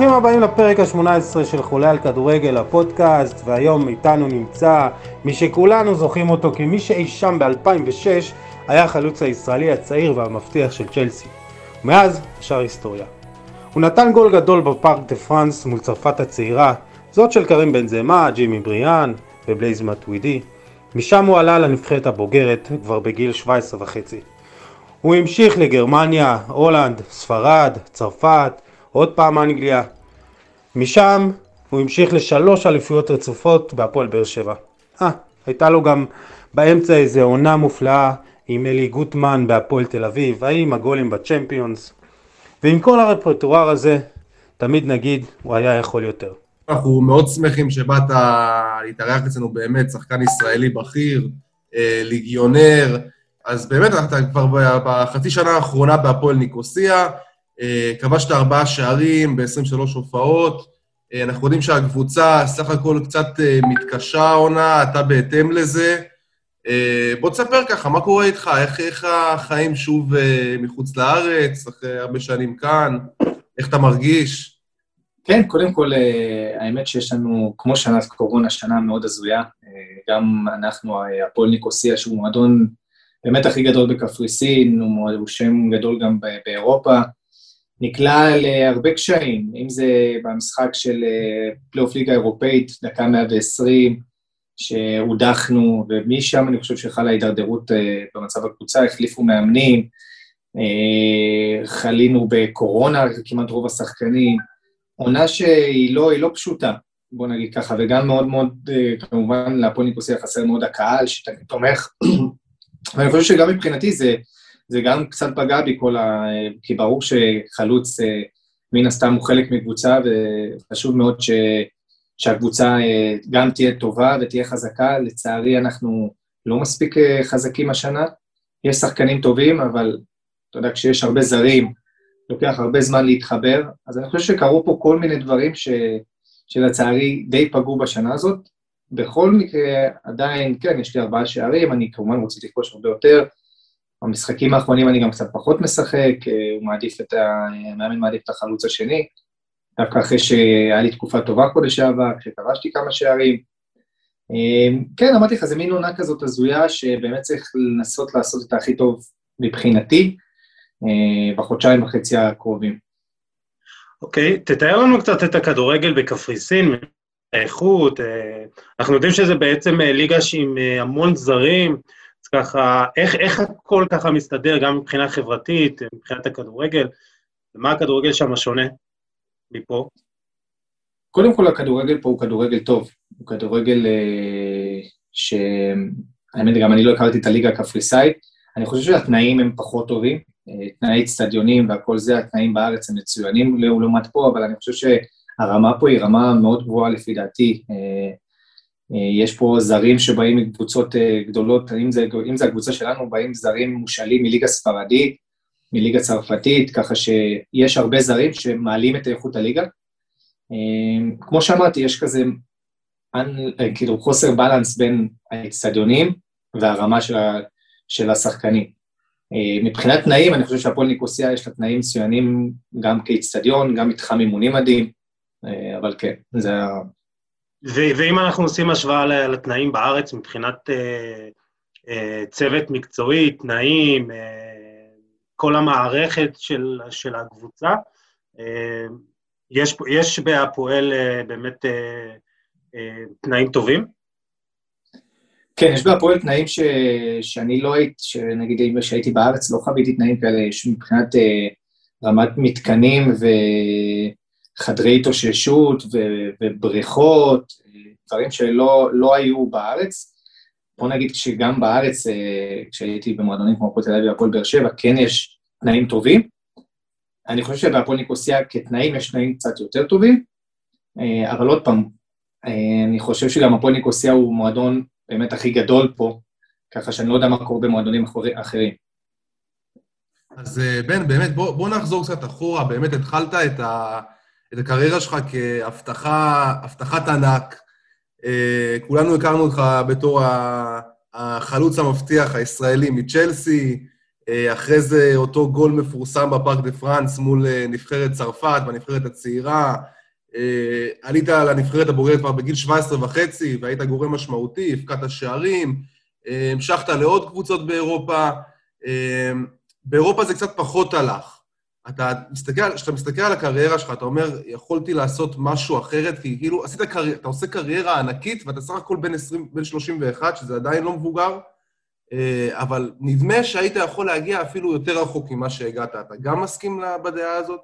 ברוכים הבאים לפרק ה-18 של חולה על כדורגל, הפודקאסט, והיום איתנו נמצא מי שכולנו זוכרים אותו כמי שאי שם ב-2006 היה החלוץ הישראלי הצעיר והמבטיח של צ'לסי. ומאז, השאר היסטוריה. הוא נתן גול גדול בפארק דה פרנס מול צרפת הצעירה, זאת של כרים בנזמה, ג'ימי בריאנד ובלייז מטואידי. משם הוא עלה לנבחרת הבוגרת כבר בגיל 17 וחצי. הוא המשיך לגרמניה, הולנד, ספרד, צרפת, עוד פעם אנגליה. משם הוא המשיך לשלוש אליפויות רצופות בהפועל באר שבע. אה, הייתה לו גם באמצע איזה עונה מופלאה עם אלי גוטמן בהפועל תל אביב, האם הגולים בצ'מפיונס. ועם כל הרפרטואר הזה, תמיד נגיד, הוא היה יכול יותר. אנחנו מאוד שמחים שבאת להתארח אצלנו באמת, שחקן ישראלי בכיר, אה, ליגיונר, אז באמת אתה כבר בחצי שנה האחרונה בהפועל ניקוסיה, כבשת ארבעה שערים ב-23 הופעות, אה, אנחנו יודעים שהקבוצה סך הכל קצת מתקשה העונה, אתה בהתאם לזה. בוא תספר ככה, מה קורה איתך? איך, איך החיים שוב מחוץ לארץ, אחרי הרבה שנים כאן? איך אתה מרגיש? כן, קודם כל, אה, האמת שיש לנו, כמו שנת קורונה, שנה מאוד הזויה. אה, גם אנחנו, אה, הפועל ניקוסיה, שהוא מועדון באמת הכי גדול בקפריסין, הוא שם גדול גם באירופה, נקלע להרבה קשיים, אם זה במשחק של פלייאוף ליגה אירופאית, דקה 120, שהודחנו, ומשם אני חושב שחלה הידרדרות במצב הקבוצה, החליפו מאמנים, חלינו בקורונה, כמעט רוב השחקנים, עונה שהיא לא, לא פשוטה, בוא נגיד ככה, וגם מאוד מאוד, אה, כמובן, להפועל ניקוסיה חסר מאוד הקהל שתמיד תומך, ואני חושב שגם מבחינתי זה, זה גם קצת פגע בי כל ה... כי ברור שחלוץ אה, מן הסתם הוא חלק מקבוצה, וחשוב מאוד ש... שהקבוצה אה, גם תהיה טובה ותהיה חזקה. לצערי, אנחנו לא מספיק חזקים השנה. יש שחקנים טובים, אבל אתה יודע, כשיש הרבה זרים, לוקח הרבה זמן להתחבר, אז אני חושב שקרו פה כל מיני דברים ש, שלצערי די פגעו בשנה הזאת. בכל מקרה, עדיין, כן, יש לי ארבעה שערים, אני כמובן רוצה לכבוש הרבה יותר. במשחקים האחרונים אני גם קצת פחות משחק, אה, הוא מעדיף את ה... המאמן מעדיף את החלוץ השני, דווקא אחרי שהיה לי תקופה טובה חודש שעבר, כשכבשתי כמה שערים. אה, כן, אמרתי לך, זה מין עונה כזאת הזויה, שבאמת צריך לנסות לעשות את הכי טוב מבחינתי. אה, בחודשיים וחצי הקרובים. אוקיי, okay, תתאר לנו קצת את הכדורגל בקפריסין, האיכות, אנחנו יודעים שזה בעצם ליגה עם המון זרים, ככה, איך, איך הכל ככה מסתדר, גם מבחינה חברתית, מבחינת הכדורגל, ומה הכדורגל שם שונה מפה? קודם כל, הכדורגל פה הוא כדורגל טוב, הוא כדורגל אה, ש... האמת, גם אני לא הכרתי את הליגה הקפריסאית, אני חושב שהתנאים הם פחות טובים, תנאי אצטדיונים והכל זה, התנאים בארץ הם מצוינים לעומת פה, אבל אני חושב שהרמה פה היא רמה מאוד גבוהה לפי דעתי. אה, אה, יש פה זרים שבאים מקבוצות אה, גדולות, אם זה, אם זה הקבוצה שלנו, באים זרים מושאלים מליגה ספרדית, מליגה צרפתית, ככה שיש הרבה זרים שמעלים את איכות הליגה. כמו שאמרתי, יש כזה, כאילו, חוסר בלנס בין האצטדיונים והרמה של, של השחקנים. אה, מבחינת תנאים, אני חושב שהפועל ניקוסיה יש לה תנאים מצוינים גם כאיצטדיון, גם מתחם אימונים מדהים, אה, אבל כן, זה ה... ואם אנחנו עושים השוואה לתנאים בארץ מבחינת אה, אה, צוות מקצועי, תנאים, אה, כל המערכת של, של הקבוצה, אה, יש, יש בהפועל אה, באמת אה, אה, תנאים טובים? כן, יש בהפועל תנאים ש... שאני לא הייתי, שנגיד אם שהייתי בארץ לא חוויתי תנאים כאלה, יש מבחינת אה, רמת מתקנים וחדרי התאוששות. ובריכות, דברים שלא לא היו בארץ. בוא נגיד שגם בארץ, אה, כשהייתי במועדונים כמו הפועל תל אביב והפועל באר שבע, כן יש תנאים טובים. אני חושב שבהפועל ניקוסיה כתנאים יש תנאים קצת יותר טובים, אה, אבל עוד פעם, אה, אני חושב שגם הפועל ניקוסיה הוא מועדון באמת הכי גדול פה, ככה שאני לא יודע מה קורה במועדונים אחרים. אז בן, באמת, בוא, בוא נחזור קצת אחורה. באמת התחלת את, ה, את הקריירה שלך כהבטחת ענק. אה, כולנו הכרנו אותך בתור החלוץ המבטיח הישראלי מצ'לסי, אה, אחרי זה אותו גול מפורסם בפארק דה פרנס מול אה, נבחרת צרפת, בנבחרת הצעירה. עלית לנבחרת הבוגרת כבר בגיל 17 וחצי, והיית גורם משמעותי, הפקעת שערים, המשכת לעוד קבוצות באירופה. באירופה זה קצת פחות הלך. אתה מסתכל, כשאתה מסתכל על הקריירה שלך, אתה אומר, יכולתי לעשות משהו אחרת, כי כאילו עשית קריירה, אתה עושה קריירה ענקית, ואתה סך הכל בן, 20, בן 31, שזה עדיין לא מבוגר, אה, אבל נדמה שהיית יכול להגיע אפילו יותר רחוק ממה שהגעת. אתה גם מסכים בדעה הזאת?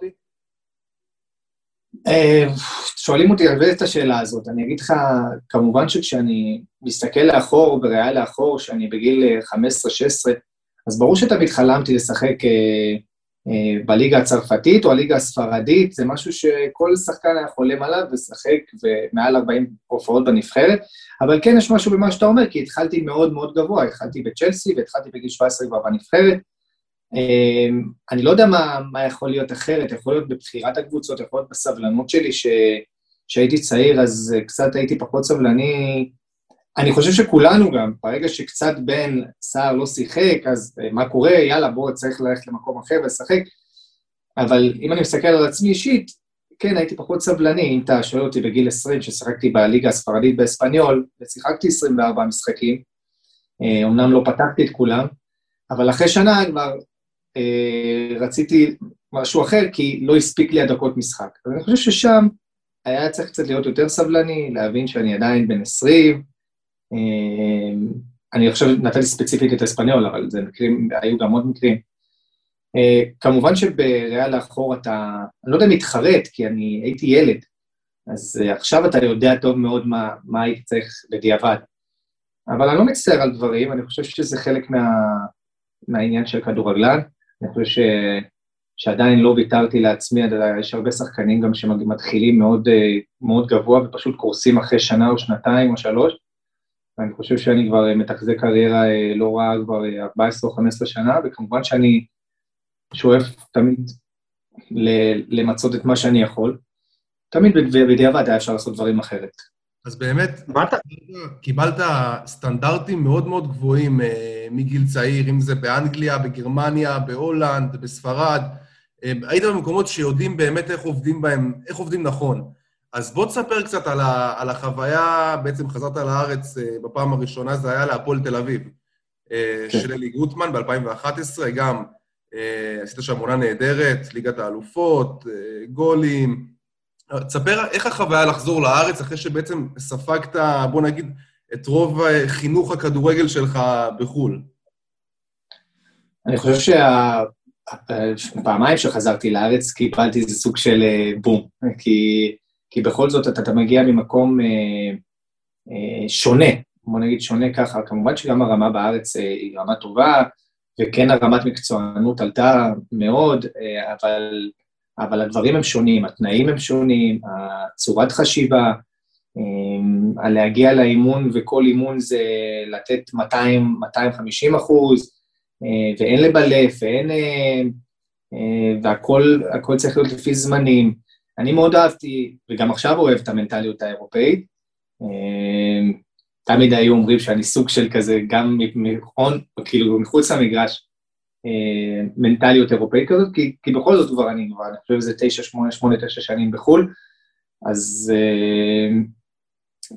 אה, שואלים אותי הרבה את השאלה הזאת. אני אגיד לך, כמובן שכשאני מסתכל לאחור, בריאה לאחור, שאני בגיל 15-16, אז ברור שתמיד חלמתי לשחק אה, בליגה הצרפתית או הליגה הספרדית, זה משהו שכל שחקן היה חולם עליו לשחק ומעל 40 הופעות בנבחרת, אבל כן יש משהו במה שאתה אומר, כי התחלתי מאוד מאוד גבוה, התחלתי בצ'לסי והתחלתי בגיל 17 כבר בנבחרת. אמ, אני לא יודע מה, מה יכול להיות אחרת, יכול להיות בבחירת הקבוצות, יכול להיות בסבלנות שלי, ש... כשהייתי צעיר אז קצת הייתי פחות סבלני. אני חושב שכולנו גם, ברגע שקצת בן סער לא שיחק, אז אה, מה קורה? יאללה, בוא, צריך ללכת למקום אחר ולשחק. אבל אם אני מסתכל על עצמי אישית, כן, הייתי פחות סבלני, אם אתה שואל אותי בגיל 20, ששיחקתי בליגה הספרדית באספניול, ושיחקתי 24 משחקים, אומנם אה, לא פתחתי את כולם, אבל אחרי שנה כבר אה, רציתי משהו אחר, כי לא הספיק לי הדקות משחק. אז אני חושב ששם היה צריך קצת להיות יותר סבלני, להבין שאני עדיין בן 20, אה, אני עכשיו נתתי ספציפית את אספניול, אבל זה מקרים, היו גם עוד מקרים. אה, כמובן שבריאל לאחור אתה, אני לא יודע אם מתחרט, כי אני הייתי ילד, אז uh, עכשיו אתה יודע טוב מאוד מה, מה הייתי צריך בדיעבד. אבל אני לא מצטער על דברים, אני חושב שזה חלק מה, מהעניין של כדורגלן. אני חושב ש, שעדיין לא ויתרתי לעצמי, יש הרבה שחקנים גם שמתחילים מאוד, אה, מאוד גבוה ופשוט קורסים אחרי שנה או שנתיים או שלוש. ואני חושב שאני כבר מתחזק קריירה לא רעה כבר 14 או 15 שנה, וכמובן שאני שואף תמיד למצות את מה שאני יכול. תמיד בדיעבד היה אפשר לעשות דברים אחרת. אז באמת, אתה... קיבלת סטנדרטים מאוד מאוד גבוהים אה, מגיל צעיר, אם זה באנגליה, בגרמניה, בהולנד, בספרד. אה, היית במקומות שיודעים באמת איך עובדים בהם, איך עובדים נכון. אז בוא תספר קצת על, ה, על החוויה, בעצם חזרת לארץ אה, בפעם הראשונה, זה היה להפועל תל אביב, כן. של אלי גוטמן ב-2011, גם אה, עשית שם עונה נהדרת, ליגת האלופות, אה, גולים. תספר איך החוויה לחזור לארץ אחרי שבעצם ספגת, בוא נגיד, את רוב חינוך הכדורגל שלך בחו"ל. אני חושב שהפעמיים שחזרתי לארץ קיבלתי איזה סוג של אה, בום, כי, כי בכל זאת אתה, אתה מגיע ממקום אה, אה, שונה, בוא נגיד שונה ככה, כמובן שגם הרמה בארץ אה, היא רמה טובה, וכן הרמת מקצוענות עלתה מאוד, אה, אבל, אבל הדברים הם שונים, התנאים הם שונים, הצורת חשיבה, אה, להגיע לאימון וכל אימון זה לתת 200, 250 אחוז, אה, ואין לבלף, ואין... והכל צריך להיות לפי זמנים. אני מאוד אהבתי, וגם עכשיו אוהב את המנטליות האירופאית. תמיד היו אומרים שאני סוג של כזה, גם מחון, כאילו מחוץ למגרש, אה, מנטליות אירופאית כזאת, כי, כי בכל זאת כבר אני כבר, אני חושב שזה תשע, שמונה, שמונה, תשע שנים בחו"ל, אז אה,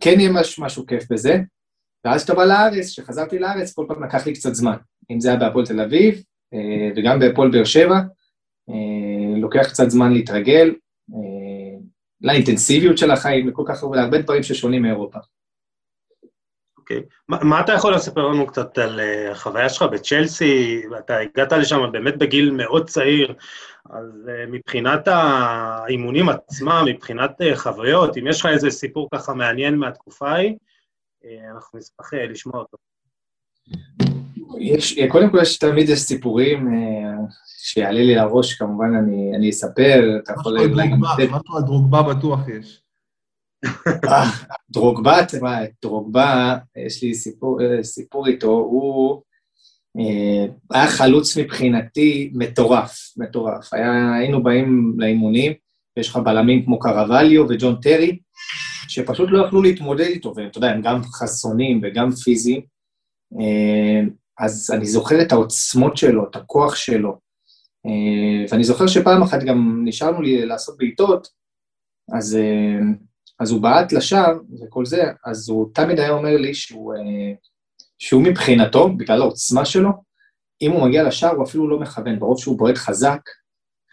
כן יהיה מש, משהו כיף בזה. ואז כשאתה בא לארץ, כשחזרתי לארץ, כל פעם לקח לי קצת זמן. אם זה היה בהפועל תל אביב, אה, וגם בהפועל באר שבע, אה, לוקח קצת זמן להתרגל לאינטנסיביות של החיים, לכל כך הרבה, להרבה דברים ששונים מאירופה. אוקיי. מה, אתה יכול לספר לנו קצת על uh, החוויה שלך בצ'לסי? אתה הגעת לשם באמת בגיל מאוד צעיר, אז uh, מבחינת האימונים עצמם, מבחינת uh, חוויות, אם יש לך איזה סיפור ככה מעניין מהתקופה ההיא, אנחנו נשמח לשמוע אותו. יש, קודם כל, יש תמיד יש סיפורים uh, שיעלה לי לראש, כמובן אני, אני אספר, אתה יכול... משהו על דרוגבה בטוח יש. אה, דרוגבה, דרוגבה, יש לי סיפור, אה, סיפור איתו, הוא אה, היה חלוץ מבחינתי מטורף, מטורף. היה, היינו באים לאימונים, יש לך בלמים כמו קרווליו וג'ון טרי, שפשוט לא יכלו להתמודד איתו, ואתה יודע, הם גם חסונים וגם פיזיים. אז אני זוכר את העוצמות שלו, את הכוח שלו. אה, ואני זוכר שפעם אחת גם נשארנו לי לעשות בעיטות, אז, אה, אז הוא בעט לשער וכל זה, אז הוא תמיד היה אומר לי שהוא, אה, שהוא מבחינתו, בגלל העוצמה שלו, אם הוא מגיע לשער הוא אפילו לא מכוון, ברוב שהוא בועט חזק,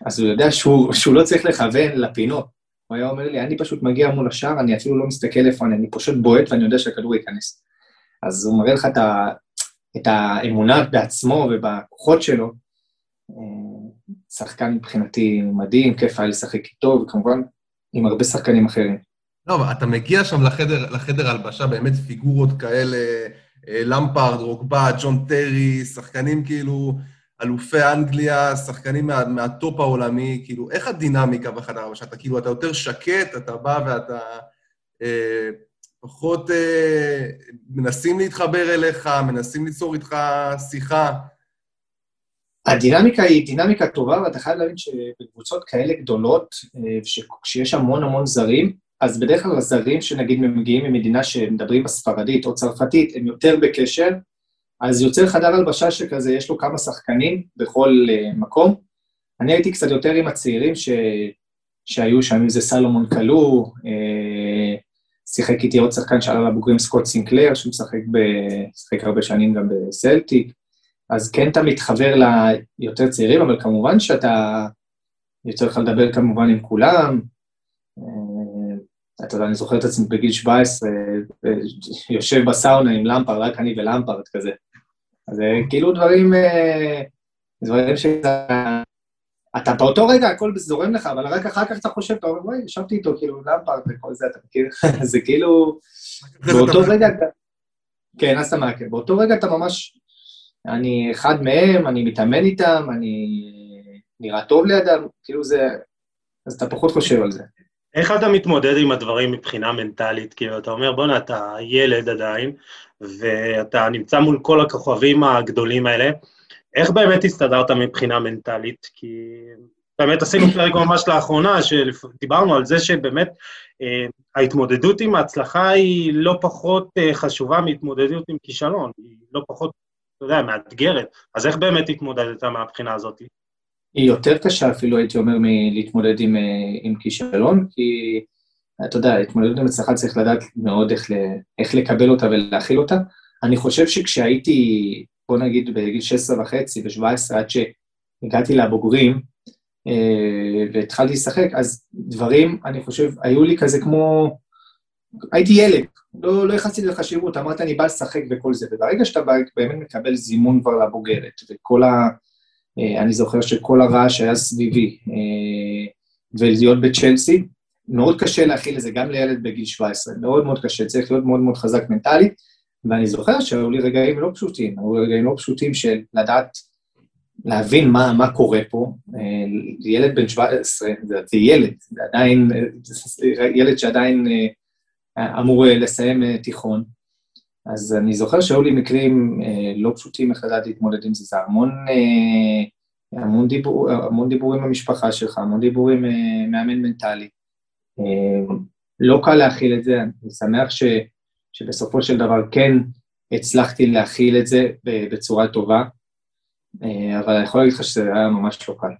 אז הוא יודע שהוא, שהוא לא צריך לכוון לפינות. הוא היה אומר לי, אני פשוט מגיע מול השער, אני אפילו לא מסתכל איפה אני, אני פשוט בועט ואני יודע שהכדור ייכנס. אז הוא מראה לך את, את האמונה בעצמו ובכוחות שלו. שחקן מבחינתי מדהים, כיף היה לשחק איתו, וכמובן עם הרבה שחקנים אחרים. לא, אתה מגיע שם לחדר, לחדר הלבשה, באמת פיגורות כאלה, אה, למפארד, רוגבה, ג'ון טרי, שחקנים כאילו, אלופי אנגליה, שחקנים מה, מהטופ העולמי, כאילו, איך הדינמיקה בחדר הלבשה? אתה כאילו, אתה יותר שקט, אתה בא ואתה אה, פחות אה, מנסים להתחבר אליך, מנסים ליצור איתך שיחה. הדינמיקה היא דינמיקה טובה, ואתה חייב להבין שבקבוצות כאלה גדולות, אה, כשיש המון המון זרים, אז בדרך כלל הזרים שנגיד מגיעים ממדינה שמדברים בספרדית או צרפתית, הם יותר בקשר, אז יוצר חדר הלבשה שכזה, יש לו כמה שחקנים בכל uh, מקום. אני הייתי קצת יותר עם הצעירים ש... שהיו שם, אם זה סלומון כלוא, uh, שיחק איתי עוד שחקן שעלה לבוגרים סקוט סינקלר, שהוא משחק ב... הרבה שנים גם בסלטיק. אז כן אתה מתחבר ליותר צעירים, אבל כמובן שאתה, יוצא לך לדבר כמובן עם כולם. אה, אתה יודע, אני זוכר את עצמי בגיל 17, אה, יושב בסאונה עם למפרד, רק אני ולמפרד כזה. אז אה, כאילו דברים, דברים שאתה... אתה באותו רגע הכל זורם לך, אבל רק אחר כך אתה חושב, אתה אומר, וואי, ישבתי איתו, כאילו, למפרד וכל זה, אתה מכיר? זה כאילו, באותו רגע אתה... כן, אז אתה מעכב. באותו רגע אתה ממש אני אחד מהם, אני מתאמן איתם, אני נראה טוב לידם, כאילו זה... אז אתה פחות חושב על זה. איך אתה מתמודד עם הדברים מבחינה מנטלית? כאילו, אתה אומר, בואנה, אתה ילד עדיין, ואתה נמצא מול כל הכוכבים הגדולים האלה. איך באמת הסתדרת מבחינה מנטלית? כי באמת עשינו פרק ממש לאחרונה, שדיברנו על זה שבאמת אה, ההתמודדות עם ההצלחה היא לא פחות אה, חשובה מהתמודדות עם כישלון, היא לא פחות אתה יודע, מאתגרת. אז איך באמת התמודדת מהבחינה הזאת? היא יותר קשה אפילו, הייתי אומר, מלהתמודד עם, אה, עם כישלון, כי אתה יודע, התמודדות עם הצלחה צריך לדעת מאוד איך, איך לקבל אותה ולהכיל אותה. אני חושב שכשהייתי, בוא נגיד, בגיל 16 וחצי ו-17, עד שהגעתי לבוגרים, אה, והתחלתי לשחק, אז דברים, אני חושב, היו לי כזה כמו... הייתי ילד, לא, לא יחסתי לחשיבות, אמרת אני בא לשחק וכל זה, וברגע שאתה באמת מקבל זימון כבר לבוגרת, וכל ה... אה, אני זוכר שכל הרעש היה סביבי, אה, ולהיות בצ'לסי, מאוד קשה להכיל את זה גם לילד בגיל 17, מאוד מאוד קשה, צריך להיות מאוד מאוד חזק מנטלית, ואני זוכר שהיו לי רגעים לא פשוטים, היו לי רגעים לא פשוטים של לדעת, להבין מה, מה קורה פה. אה, ילד בן 17, זה, ילד, זה עדיין, זה ילד שעדיין אמור אה, לסיים אה, תיכון. אז אני זוכר שהיו לי מקרים אה, לא פשוטים איך לדעת להתמודד עם זה, זה המון, המון, דיבור, המון דיבורים במשפחה שלך, המון דיבורים מאמן מנטלי. לא קל להכיל את זה, אני שמח ש, שבסופו של דבר כן הצלחתי להכיל את זה בצורה טובה, אבל אני יכול להגיד לך שזה היה ממש לא קל.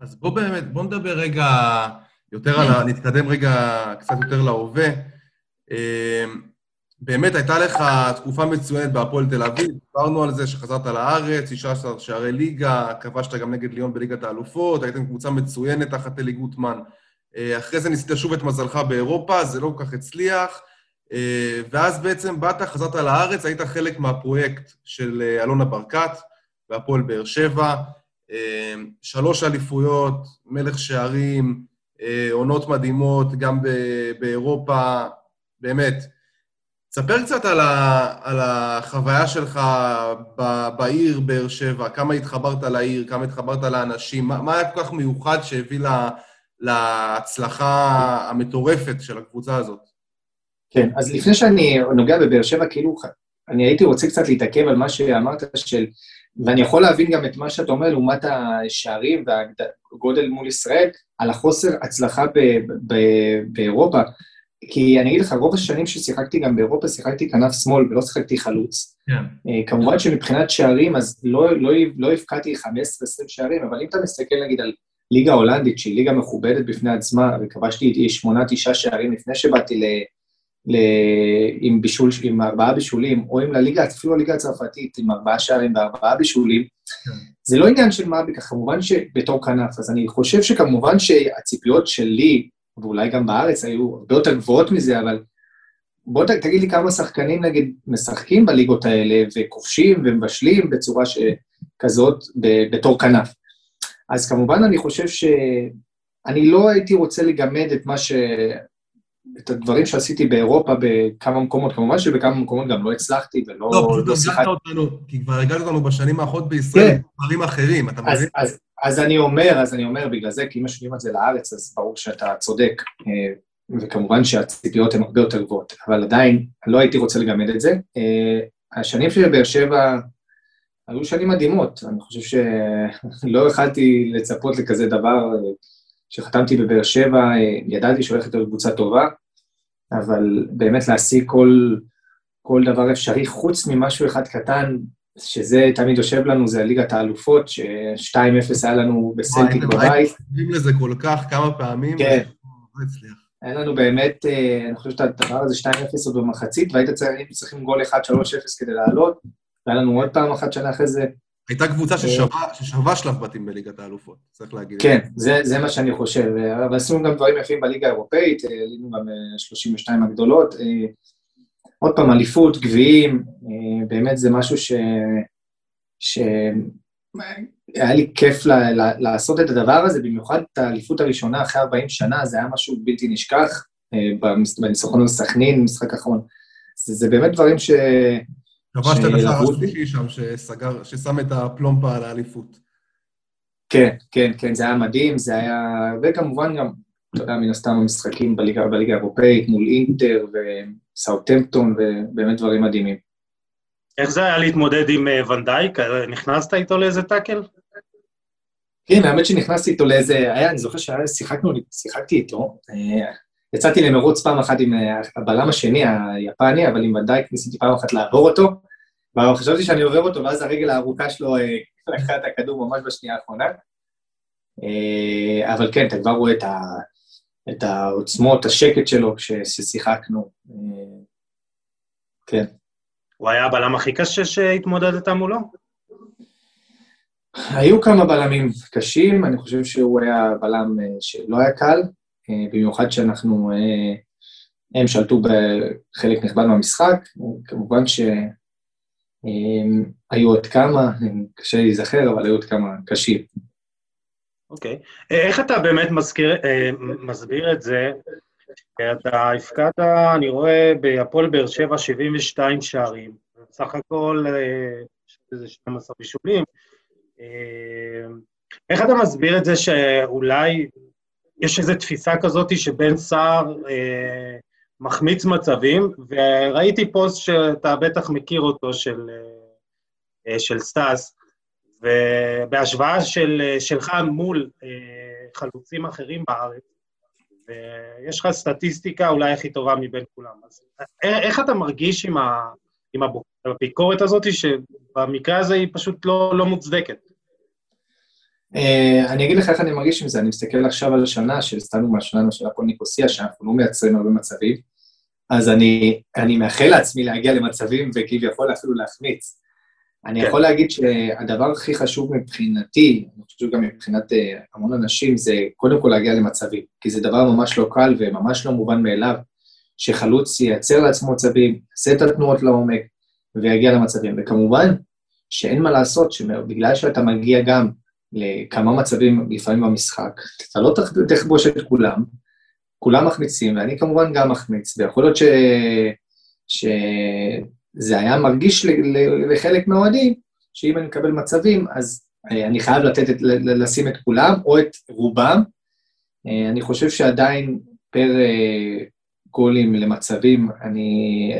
אז בוא באמת, בוא נדבר רגע יותר על ה... נתקדם רגע קצת יותר להווה. אמ, באמת, הייתה לך תקופה מצוינת בהפועל תל אביב, דיברנו על זה שחזרת לארץ, 16 שערי ליגה, כבשת גם נגד ליון בליגת האלופות, הייתם קבוצה מצוינת תחת אלי גוטמן. אה, אחרי זה ניסית שוב את מזלך באירופה, זה לא כל כך הצליח, אה, ואז בעצם באת, חזרת לארץ, היית חלק מהפרויקט של אה, אלונה ברקת בהפועל באר שבע, שלוש אליפויות, מלך שערים, אה, עונות מדהימות, גם באירופה, באמת. ספר קצת על, ה, על החוויה שלך ב, בעיר באר שבע, כמה התחברת לעיר, כמה התחברת לאנשים, מה, מה היה כל כך מיוחד שהביא לה, להצלחה המטורפת של הקבוצה הזאת? כן, אז לפני שאני נוגע בבאר שבע, כאילו, אני הייתי רוצה קצת להתעכב על מה שאמרת של ואני יכול להבין גם את מה שאתה אומר לעומת השערים והגודל מול ישראל, על החוסר הצלחה ב- ב- באירופה. כי אני אגיד לך, רוב השנים ששיחקתי גם באירופה, שיחקתי כנף שמאל ולא שיחקתי חלוץ. כן. אה, כמובן שמבחינת שערים, אז לא, לא, לא הפקעתי 15-20 שערים, אבל אם אתה מסתכל נגיד על ליגה הולנדית, שהיא ליגה מכובדת בפני עצמה, וכבשתי שמונה, תשעה שערים לפני שבאתי ל... ל... עם, בישול, עם ארבעה בישולים, או עם לליגה, אפילו הליגה הצרפתית, עם ארבעה שערים וארבעה בישולים, כן. זה לא עניין של מה בכך, כמובן שבתור כנף, אז אני חושב שכמובן שהציפיות שלי, ואולי גם בארץ, היו הרבה יותר גבוהות מזה, אבל בוא ת, תגיד לי כמה שחקנים, נגיד, משחקים בליגות האלה, וכובשים ומבשלים בצורה כזאת בתור כנף. אז כמובן אני חושב שאני לא הייתי רוצה לגמד את מה ש... את הדברים שעשיתי באירופה בכמה מקומות, כמובן שבכמה מקומות גם לא הצלחתי ולא... לא, פשוט לא שיחקת אותנו, כי כבר הגעת אותנו בשנים האחרונות בישראל, כן. דברים אחרים, אתה מבין? אז, אז אני אומר, אז אני אומר, בגלל זה, כי אם משווים את זה לארץ, אז ברור שאתה צודק, אה, וכמובן שהציפיות הן הרבה יותר גבוהות, אבל עדיין, לא הייתי רוצה לגמד את זה. אה, השנים של באר שבע היו שנים מדהימות, אני חושב שלא יכלתי לצפות לכזה דבר. כשחתמתי בבאר שבע, ידעתי שהולכת להיות קבוצה טובה, אבל באמת להשיג כל, כל דבר אפשרי, חוץ ממשהו אחד קטן, שזה תמיד יושב לנו, זה ליגת האלופות, ש-2-0 היה לנו בסלטיק בבית. היינו לזה כל כך כמה פעמים, כן. לא היה לנו באמת, אה, אני חושב שאת הדבר הזה 2-0 עוד במחצית, והיית צריכים גול 1-3-0 כדי לעלות, והיה לנו עוד פעם אחת שנה אחרי זה הייתה קבוצה אה, ששווה שלב בתים בליגת האלופות, צריך להגיד. כן, זה, זה מה שאני חושב. אבל עשינו גם דברים יפים בליגה האירופאית, אה, עלינו גם 32 אה, הגדולות. עוד פעם, אליפות, גביעים, באמת זה משהו ש... ש... היה לי כיף ל... ל... לעשות את הדבר הזה, במיוחד את האליפות הראשונה אחרי 40 שנה, זה היה משהו בלתי נשכח, בניסוחון הסכנין, משחק אחרון. זה, זה באמת דברים ש... כבשת לך השלישי שם, שסגר, ששם את הפלומפה על האליפות. כן, כן, כן, זה היה מדהים, זה היה... וכמובן גם, אתה יודע, מן הסתם המשחקים בליגה, בליגה האירופאית מול אינטר וסאוטמפטון, ובאמת דברים מדהימים. איך זה היה להתמודד עם אה, ונדייק? נכנסת איתו לאיזה טאקל? כן, האמת שנכנסתי איתו לאיזה... היה, אני זוכר ששיחקנו, שיחקתי איתו. אה, יצאתי למרוץ פעם אחת עם אה, הבלם השני, היפני, אבל עם ונדייק ניסיתי פעם אחת לעבור אותו, וחשבתי שאני עובר אותו, ואז הרגל הארוכה שלו אה, לקחה את הכדור ממש בשנייה האחרונה. אה, אבל כן, אתה כבר רואה את, ה, את העוצמות, השקט שלו כששיחקנו. כן. הוא היה הבלם הכי קשה שהתמודדת מולו? היו כמה בלמים קשים, אני חושב שהוא היה בלם שלא היה קל, אה, במיוחד שאנחנו, אה, הם שלטו בחלק נכבד מהמשחק, כמובן שהיו עוד כמה, קשה להיזכר, אבל היו עוד כמה קשים. אוקיי. Okay. איך אתה באמת מזכיר, אה, מסביר את זה? אתה הפקדת, אני רואה, בהפועל באר שבע 72 שערים, בסך הכל איזה 12 בישולים. איך אתה מסביר את זה שאולי יש איזו תפיסה כזאת שבן סהר אה, מחמיץ מצבים, וראיתי פוסט שאתה בטח מכיר אותו, של, אה, של סטאס, ובהשוואה של, שלך מול אה, חלוצים אחרים בארץ, ויש לך סטטיסטיקה אולי הכי טובה מבין כולם. אז אה, איך אתה מרגיש עם, ה, עם הביקורת הזאת, שבמקרה הזה היא פשוט לא, לא מוצדקת? Uh, אני אגיד לך איך אני מרגיש עם זה, אני מסתכל עכשיו על השנה, שהסתנו מהשנה של הפועל ניקוסיה, שאנחנו לא מייצרים הרבה מצבים, אז אני, אני מאחל לעצמי להגיע למצבים וכביכול אפילו להחמיץ. אני כן. יכול להגיד שהדבר הכי חשוב מבחינתי, אני חושב גם מבחינת uh, המון אנשים, זה קודם כל להגיע למצבים, כי זה דבר ממש לא קל וממש לא מובן מאליו, שחלוץ ייצר לעצמו מצבים, יעשה את התנועות לעומק ויגיע למצבים. וכמובן שאין מה לעשות, שבגלל שאתה מגיע גם לכמה מצבים לפעמים במשחק, אתה לא תכבוש את כולם, כולם מחמיצים, ואני כמובן גם מחמיץ, ויכול להיות ש... שזה היה מרגיש לחלק מהאוהדים, שאם אני מקבל מצבים, אז אה, אני חייב לתת את, לשים את כולם, או את רובם. אה, אני חושב שעדיין פר אה, גולים למצבים, אני,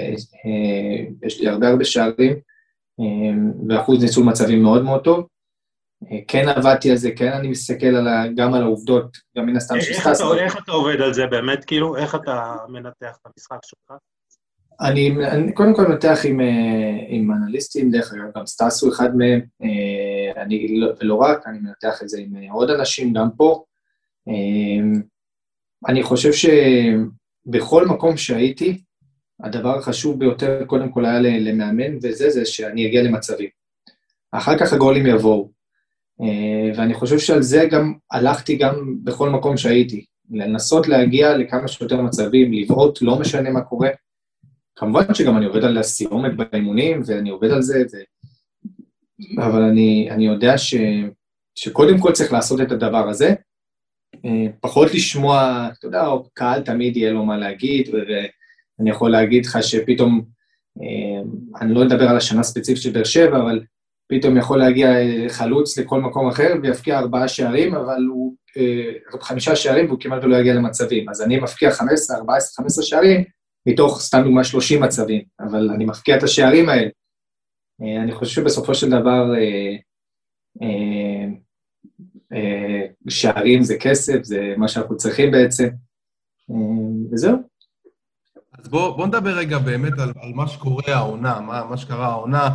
יש לי הרבה הרבה שערים, ואחוז ניצול מצבים מאוד מאוד טוב. אה, כן עבדתי על זה, כן אני מסתכל על ה, גם על העובדות, גם מן הסתם איך שסטס... אתה- איך אתה עובד על זה באמת? כאילו, איך אתה מנתח את המשחק שלך? אני, אני קודם כל מנתח עם, אה, עם אנליסטים, דרך אגב, גם סטס הוא אחד מהם, אה, אני לא, ולא רק, אני מנתח את זה עם אה, עוד אנשים, גם פה. אה, אני חושב שבכל מקום שהייתי, הדבר החשוב ביותר קודם כל היה למאמן, וזה, זה שאני אגיע למצבים. אחר כך הגולים יבואו. אה, ואני חושב שעל זה גם הלכתי גם בכל מקום שהייתי. לנסות להגיע לכמה שיותר מצבים, לבעוט, לא משנה מה קורה. כמובן שגם אני עובד על הסיומת באימונים, ואני עובד על זה, ו... אבל אני, אני יודע ש, שקודם כל צריך לעשות את הדבר הזה, אה, פחות לשמוע, אתה יודע, קהל תמיד יהיה לו מה להגיד, ואני יכול להגיד לך שפתאום, אה, אני לא אדבר על השנה הספציפית של באר שבע, אבל פתאום יכול להגיע אה, חלוץ לכל מקום אחר ויפקיע ארבעה שערים, אבל הוא, אה, חמישה שערים והוא כמעט לא יגיע למצבים. אז אני מפקיע 15, 14, 15 שערים, מתוך, סתם דוגמה, 30 מצבים, אבל אני מפקיע את השערים האלה. אה, אני חושב שבסופו של דבר, שערים זה כסף, זה מה שאנחנו צריכים בעצם, וזהו. אז בוא, בוא נדבר רגע באמת על, על מה שקורה העונה, מה, מה שקרה העונה.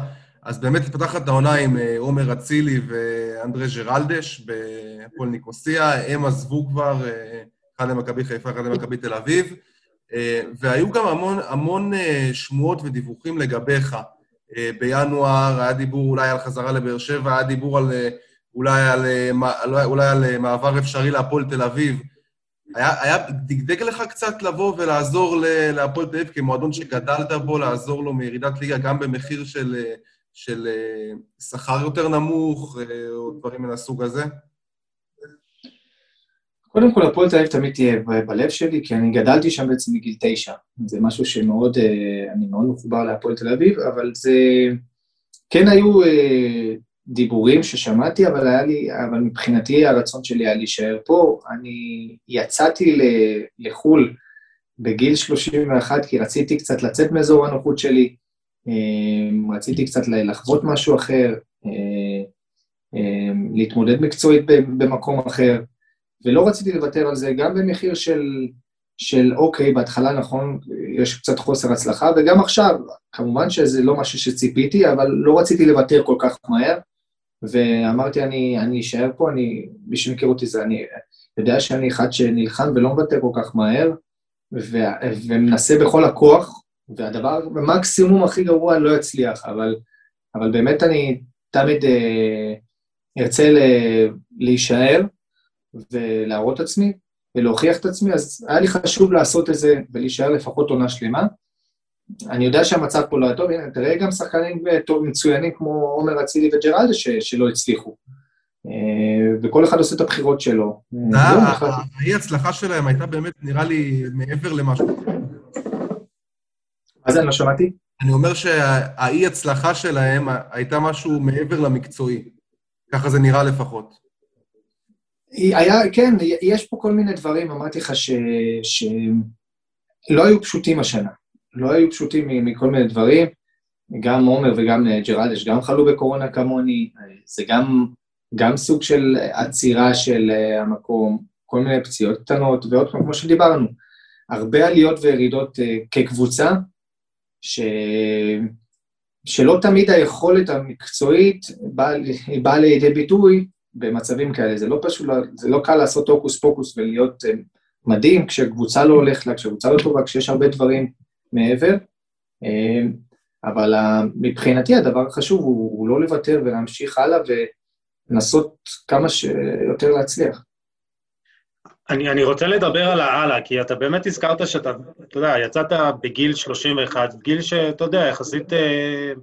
אז באמת פתחת העונה עם אה, עומר אצילי ואנדרי ג'רלדש בהפועל ניקוסיה, הם עזבו כבר, אה, אחד למכבי חיפה, אחד למכבי תל אביב, אה, והיו גם המון, המון שמועות ודיווחים לגביך. בינואר היה דיבור אולי על חזרה לבאר שבע, היה דיבור על, אולי, על, אולי, על מעבר אפשרי להפועל תל אביב. היה, היה דגדג לך קצת לבוא ולעזור להפועל תל אביב כמועדון שגדלת בו, לעזור לו מירידת ליגה גם במחיר של, של אה, שכר יותר נמוך, אה, או דברים מן הסוג הזה? קודם כל, הפועל תל אביב תמיד תהיה בלב שלי, כי אני גדלתי שם בעצם מגיל תשע. זה משהו שמאוד, אה, אני מאוד מחובר להפועל תל אביב, אבל זה... כן היו דיבורים ששמעתי, אבל היה לי, אבל מבחינתי הרצון שלי היה להישאר פה. אני יצאתי לחו"ל בגיל 31, כי רציתי קצת לצאת מאזור הנוחות שלי, רציתי קצת לחוות משהו אחר, אה, אה, להתמודד מקצועית במקום אחר. ולא רציתי לוותר על זה, גם במחיר של, של אוקיי, בהתחלה נכון, יש קצת חוסר הצלחה, וגם עכשיו, כמובן שזה לא משהו שציפיתי, אבל לא רציתי לוותר כל כך מהר, ואמרתי, אני, אני אשאר פה, אני, מי שמכיר אותי זה, אני יודע שאני אחד שנלחם ולא מוותר כל כך מהר, ו, ומנסה בכל הכוח, והדבר, במקסימום הכי גרוע לא יצליח, אבל, אבל באמת אני תמיד אה, ארצה ל, להישאר, ולהראות את עצמי, ולהוכיח את עצמי, אז היה לי חשוב לעשות את זה ולהישאר לפחות עונה שלמה. אני יודע שהמצב פה לא היה טוב, הנה, תראה גם שחקנים אה, טוב, מצוינים כמו עומר אצילי וג'רלדה שלא הצליחו. אה, וכל אחד עושה את הבחירות שלו. אה, החלטתי. האי-הצלחה שלהם הייתה באמת, נראה לי, מעבר למשהו. מה זה, אני לא שמעתי? אני אומר שהאי-הצלחה שלהם הייתה משהו מעבר למקצועי. ככה זה נראה לפחות. היה, כן, יש פה כל מיני דברים, אמרתי לך ש... שלא היו פשוטים השנה. לא היו פשוטים מ- מכל מיני דברים. גם עומר וגם ג'רלדש גם חלו בקורונה כמוני, זה גם, גם סוג של עצירה של אה, המקום, כל מיני פציעות קטנות, ועוד פעם, כמו שדיברנו, הרבה עליות וירידות אה, כקבוצה, ש... שלא תמיד היכולת המקצועית באה באה לידי ביטוי במצבים כאלה. זה לא פשוט, זה לא קל לעשות הוקוס פוקוס ולהיות אה, מדהים כשקבוצה לא הולכת לה, כשקבוצה לא טובה, כשיש הרבה דברים מעבר. אה, אבל ה- מבחינתי הדבר החשוב הוא, הוא לא לוותר ולהמשיך הלאה ולנסות כמה שיותר להצליח. אני, אני רוצה לדבר על ההלאה, כי אתה באמת הזכרת שאתה, אתה יודע, יצאת בגיל 31, גיל שאתה יודע, יחסית אה,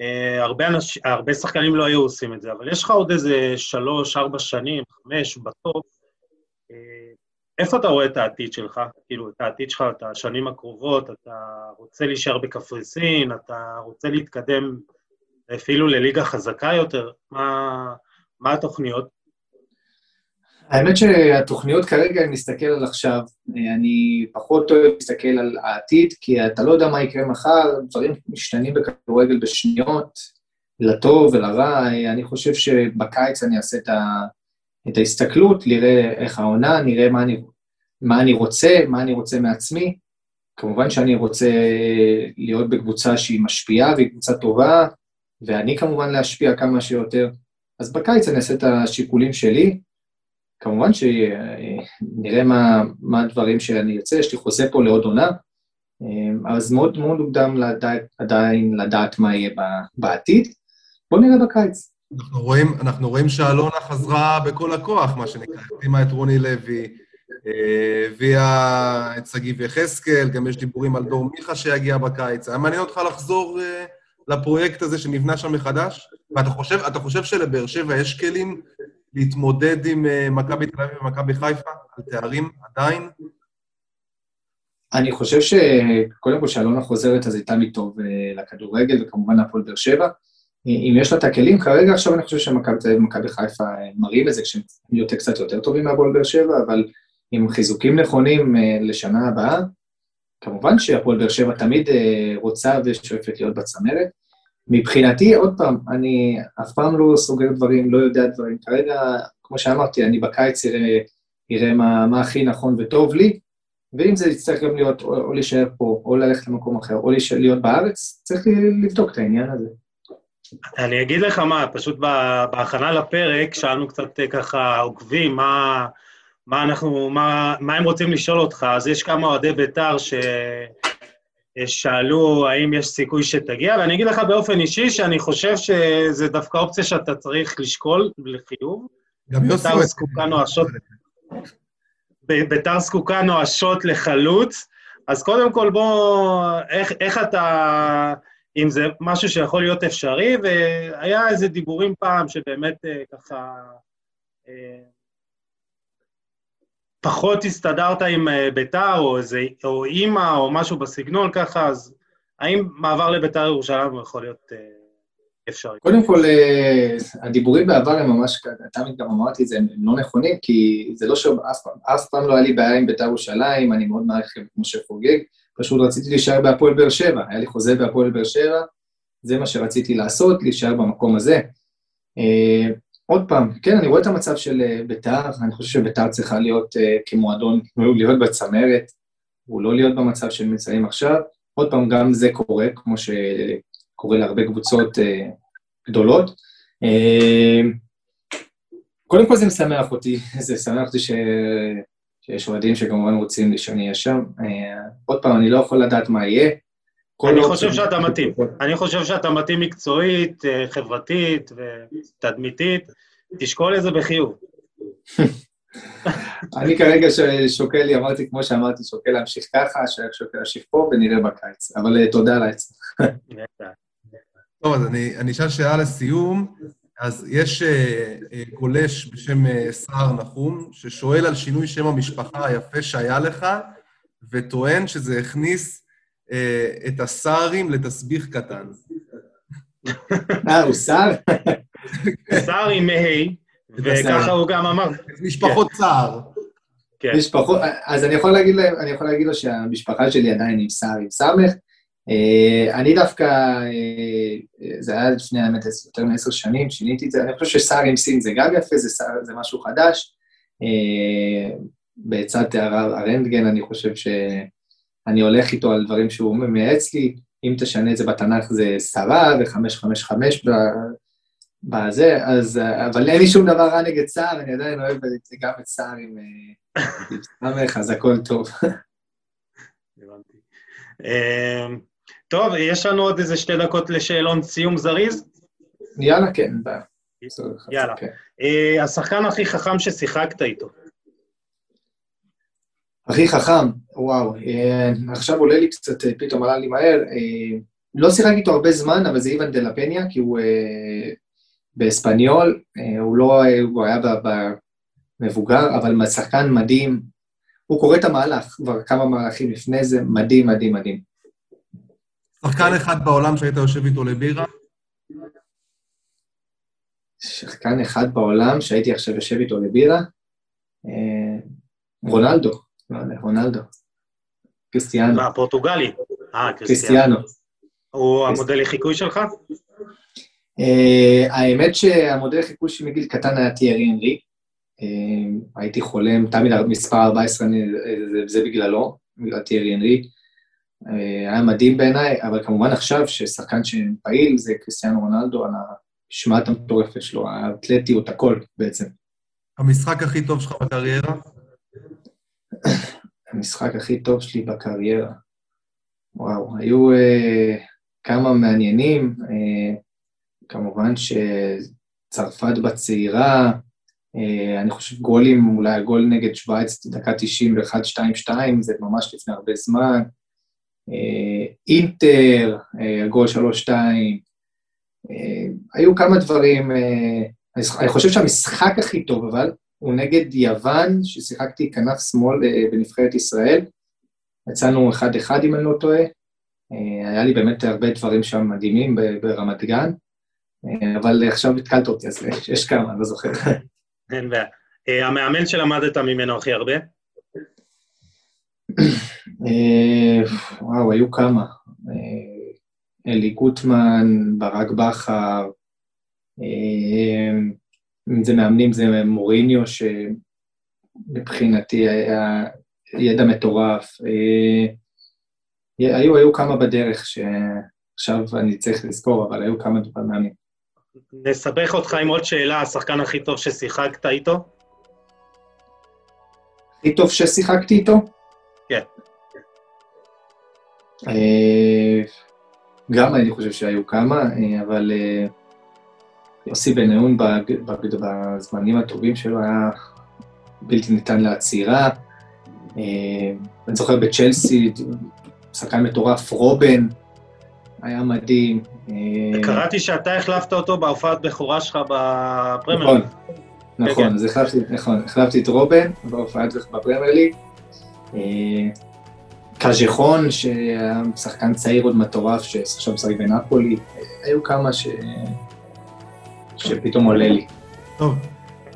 אה, הרבה, אנש, הרבה שחקנים לא היו עושים את זה, אבל יש לך עוד איזה שלוש, ארבע שנים, חמש, בסוף. אה, איפה אתה רואה את העתיד שלך? כאילו, את העתיד שלך, את השנים הקרובות, אתה רוצה להישאר בקפריסין, אתה רוצה להתקדם אפילו לליגה חזקה יותר? מה, מה התוכניות? האמת שהתוכניות כרגע, אני מסתכל על עכשיו, אני פחות אוהב להסתכל על העתיד, כי אתה לא יודע מה יקרה מחר, דברים משתנים בכדורגל בשניות, לטוב ולרע, אני חושב שבקיץ אני אעשה את, ה, את ההסתכלות, נראה איך העונה, נראה מה אני, מה אני רוצה, מה אני רוצה מעצמי. כמובן שאני רוצה להיות בקבוצה שהיא משפיעה והיא קבוצה טובה, ואני כמובן להשפיע כמה שיותר. אז בקיץ אני אעשה את השיקולים שלי. כמובן שנראה מה, מה הדברים שאני ארצה, יש לי חוזה פה לעוד עונה, אז מאוד מאוד מוקדם לדעת, עדיין לדעת מה יהיה בעתיד. בואו נראה בקיץ. אנחנו רואים, אנחנו רואים שאלונה חזרה בכל הכוח, מה שנקרא, החתימה את רוני לוי, אה, הביאה את שגיב יחזקאל, גם יש דיבורים על דור מיכה שיגיע בקיץ. היה מעניין אותך לחזור אה, לפרויקט הזה שנבנה שם מחדש? ואתה חושב, חושב שלבאר שבע יש כלים להתמודד עם אה, מכבי תל אביב ומכבי חיפה על תארים עדיין? אני חושב שקודם כל שאלונה חוזרת אז הייתה מטוב לכדורגל, וכמובן להפועל באר שבע. אם יש לה את הכלים, כרגע עכשיו אני חושב שמכבי תל אביב ומכבי חיפה מראים את זה כשהם יותר קצת יותר טובים מהפועל באר שבע, אבל עם חיזוקים נכונים אה, לשנה הבאה, כמובן שהפועל באר שבע תמיד אה, רוצה ושואפת להיות בצמרת. מבחינתי, עוד פעם, אני אף פעם לא סוגר דברים, לא יודע דברים. כרגע, כמו שאמרתי, אני בקיץ אראה, אראה מה, מה הכי נכון וטוב לי, ואם זה יצטרך גם להיות או, או להישאר פה, או ללכת למקום אחר, או להישאר, להיות בארץ, צריך לבדוק את העניין הזה. אני אגיד לך מה, פשוט בהכנה לפרק שאלנו קצת אה, ככה עוקבים, מה, מה אנחנו, מה, מה הם רוצים לשאול אותך, אז יש כמה אוהדי בית"ר ששאלו האם יש סיכוי שתגיע, ואני אגיד לך באופן אישי שאני חושב שזה דווקא אופציה שאתה צריך לשקול לחיוב. גם יוסי... בית"ר זקוקה נואשות... בית"ר זקוקה נואשות לחלוץ, אז קודם כל בוא, איך, איך אתה... אם זה משהו שיכול להיות אפשרי, והיה איזה דיבורים פעם שבאמת אה, ככה אה, פחות הסתדרת עם אה, ביתר, או איזה, או אימא, או משהו בסגנון ככה, אז האם מעבר לביתר ירושלים יכול להיות אפשרי? קודם כל, הדיבורים בעבר הם ממש, תמיד גם אמרתי את זה, הם לא נכונים, כי זה לא שאף פעם לא היה לי בעיה עם ביתר ירושלים, אני מאוד מעריך את משה חוגג, פשוט רציתי להישאר בהפועל באר שבע, היה לי חוזה בהפועל באר שבע, זה מה שרציתי לעשות, להישאר במקום הזה. עוד פעם, כן, אני רואה את המצב של uh, ביתר, אני חושב שביתר צריכה להיות uh, כמועדון, להיות בצמרת, הוא לא להיות במצב שהם נמצאים עכשיו. עוד פעם, גם זה קורה, כמו שקורה להרבה קבוצות uh, גדולות. קודם כל זה משמח אותי, זה משמח אותי ש... שיש אוהדים שכמובן רוצים שאני אהיה שם. אה, עוד פעם, אני לא יכול לדעת מה יהיה. אני חושב שאתה מתאים. אני חושב שאתה מתאים מקצועית, אה, חברתית ותדמיתית. תשקול את זה בחיוב. אני כרגע שוקל לי, אמרתי, כמו שאמרתי, שוקל להמשיך ככה, שוקל להמשיך פה ונראה בקיץ. אבל אה, תודה על העצה. טוב, אז אני אשאל שאלה לסיום. אז יש uh, גולש בשם סער נחום, ששואל על שינוי שם המשפחה היפה שהיה לך, וטוען שזה הכניס את הסערים לתסביך קטן. אה, הוא סער? סער עם ה', וככה הוא גם אמר. משפחות צער. כן. משפחות, אז אני יכול להגיד להם, אני יכול להגיד לו שהמשפחה שלי עדיין עם סער עם סמך, אה, אני דווקא, אה, זה היה לפני האמת יותר מעשר שנים, שיניתי את זה, אני חושב שסער עם סין זה גם יפה, זה, סער, זה משהו חדש. אה, בעצת הרנטגן אני חושב שאני הולך איתו על דברים שהוא מייעץ לי, אם תשנה את זה בתנ"ך זה שרה ו-555 בזה, אז, אבל אין לי שום דבר רע נגד סער, אני עדיין אוהב גם את סער עם סמך, אז הכל טוב. הבנתי. טוב, יש לנו עוד איזה שתי דקות לשאלון סיום זריז? יאללה, כן, יאללה. כן. אה, השחקן הכי חכם ששיחקת איתו. הכי חכם, וואו, אה, עכשיו עולה לי קצת, אה, פתאום עלה לי מהר. לא שיחק איתו הרבה זמן, אבל זה איוון דה לפניה, כי הוא באספניול, הוא לא, הוא היה במבוגר, אבל שחקן מדהים. הוא קורא את המהלך, כבר כמה מהלכים לפני זה, מדהים, מדהים, מדהים. שחקן אחד בעולם שהיית יושב איתו לבירה? שחקן אחד בעולם שהייתי עכשיו יושב איתו לבירה? אה, רונלדו, לא יודע, רונלדו. קריסטיאנו. מה, פורטוגלי? אה, קריסטיאנו. הוא המודל לחיקוי שלך? Uh, האמת שהמודל חיקוי שלי מגיל קטן היה תיארי אנרי. Uh, הייתי חולם, תמיד מספר 14, אני, זה, זה בגללו, בגלל תיארי אנרי. Uh, היה מדהים בעיניי, אבל כמובן עכשיו ששחקן שפעיל זה קריסטיאנו רונלדו, על המשמעת המטורפת שלו, האתלטיות, הכל בעצם. המשחק הכי טוב שלך בקריירה? המשחק הכי טוב שלי בקריירה. וואו, היו uh, כמה מעניינים. Uh, כמובן שצרפת בצעירה, uh, אני חושב גולים, אולי הגול נגד שווייץ, דקה 91-2-2, זה ממש לפני הרבה זמן. Uh, אינטר, uh, הגול 3-2. Uh, היו כמה דברים, uh, אני חושב שהמשחק הכי טוב, אבל, הוא נגד יוון, ששיחקתי כנף שמאל בנבחרת ישראל. יצאנו אחד-אחד, אם אני לא טועה. היה לי באמת הרבה דברים שם מדהימים ברמת גן, אבל עכשיו התקלת אותי, אז יש כמה, אני לא זוכר. אין בעיה. המאמן שלמדת ממנו הכי הרבה? וואו, היו כמה. אלי גוטמן, ברק בכר, אם זה מאמנים, זה מוריניו, שמבחינתי היה ידע מטורף. אה, היו, היו כמה בדרך שעכשיו אני צריך לזכור, אבל היו כמה מאמנים. נסבך אותך עם עוד שאלה, השחקן הכי טוב ששיחקת איתו? הכי טוב ששיחקתי איתו? כן. אה, גם אני חושב שהיו כמה, אה, אבל יוסי בן-נאון בזמנים הטובים שלו היה בלתי ניתן לעצירה. אה, אני זוכר בצ'לסי, שחקן מטורף, רובן, היה מדהים. אה, קראתי שאתה החלפת אותו בהופעת בכורה שלך בפרמייר. נכון, נכון, אז החלפתי, נכון, החלפתי את רובן בהופעת בפרמייר ליג. אה, קז'חון, שהיה שחקן צעיר עוד מטורף, שעכשיו משחק בנפולי, היו כמה ש... שפתאום עולה לי. טוב,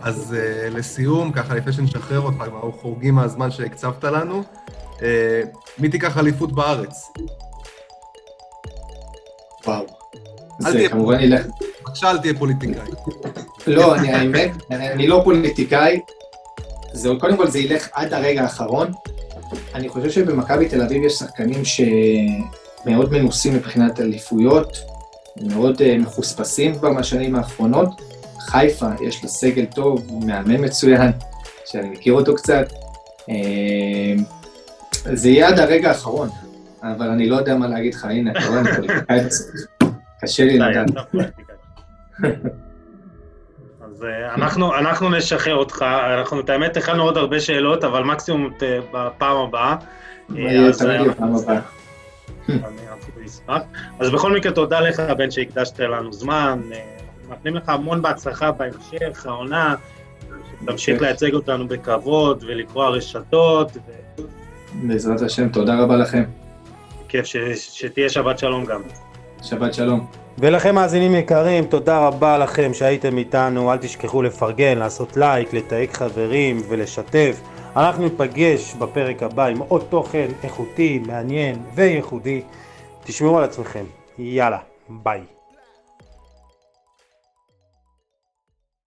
אז uh, לסיום, ככה לפני שנשחרר אותך, כבר אנחנו חורגים מהזמן שהקצבת לנו, uh, מי תיקח אליפות בארץ? וואו. זה כמובן ילך... בבקשה, אל תהיה פוליטיקאי. לא, אני האמת, אני לא פוליטיקאי. זה, קודם כל זה ילך עד הרגע האחרון. אני חושב שבמכבי תל אביב יש שחקנים שמאוד מנוסים מבחינת אליפויות, מאוד uh, מחוספסים כבר מהשנים האחרונות. חיפה, יש לה סגל טוב, מאמן מצוין, שאני מכיר אותו קצת. Uh, זה יהיה עד הרגע האחרון, אבל אני לא יודע מה להגיד לך, הנה, אתה רואה, אני פוליטיקאי קשה לי לדעת. אז אנחנו, אנחנו נשחרר אותך, אנחנו, את האמת, הכנו עוד הרבה שאלות, אבל מקסימום בפעם הבאה. מה יהיה תמיד בפעם הבאה. אז בכל מקרה, תודה לך, בן, שהקדשת לנו זמן. מאחלים לך המון בהצלחה בהמשך, העונה, שתמשיך לייצג אותנו בכבוד ולקרוא רשתות. בעזרת השם, תודה רבה לכם. כיף, שתהיה שבת שלום גם. שבת שלום. ולכם מאזינים יקרים, תודה רבה לכם שהייתם איתנו, אל תשכחו לפרגן, לעשות לייק, לתייג חברים ולשתף. אנחנו ניפגש בפרק הבא עם עוד תוכן איכותי, מעניין וייחודי. תשמעו על עצמכם. יאללה, ביי.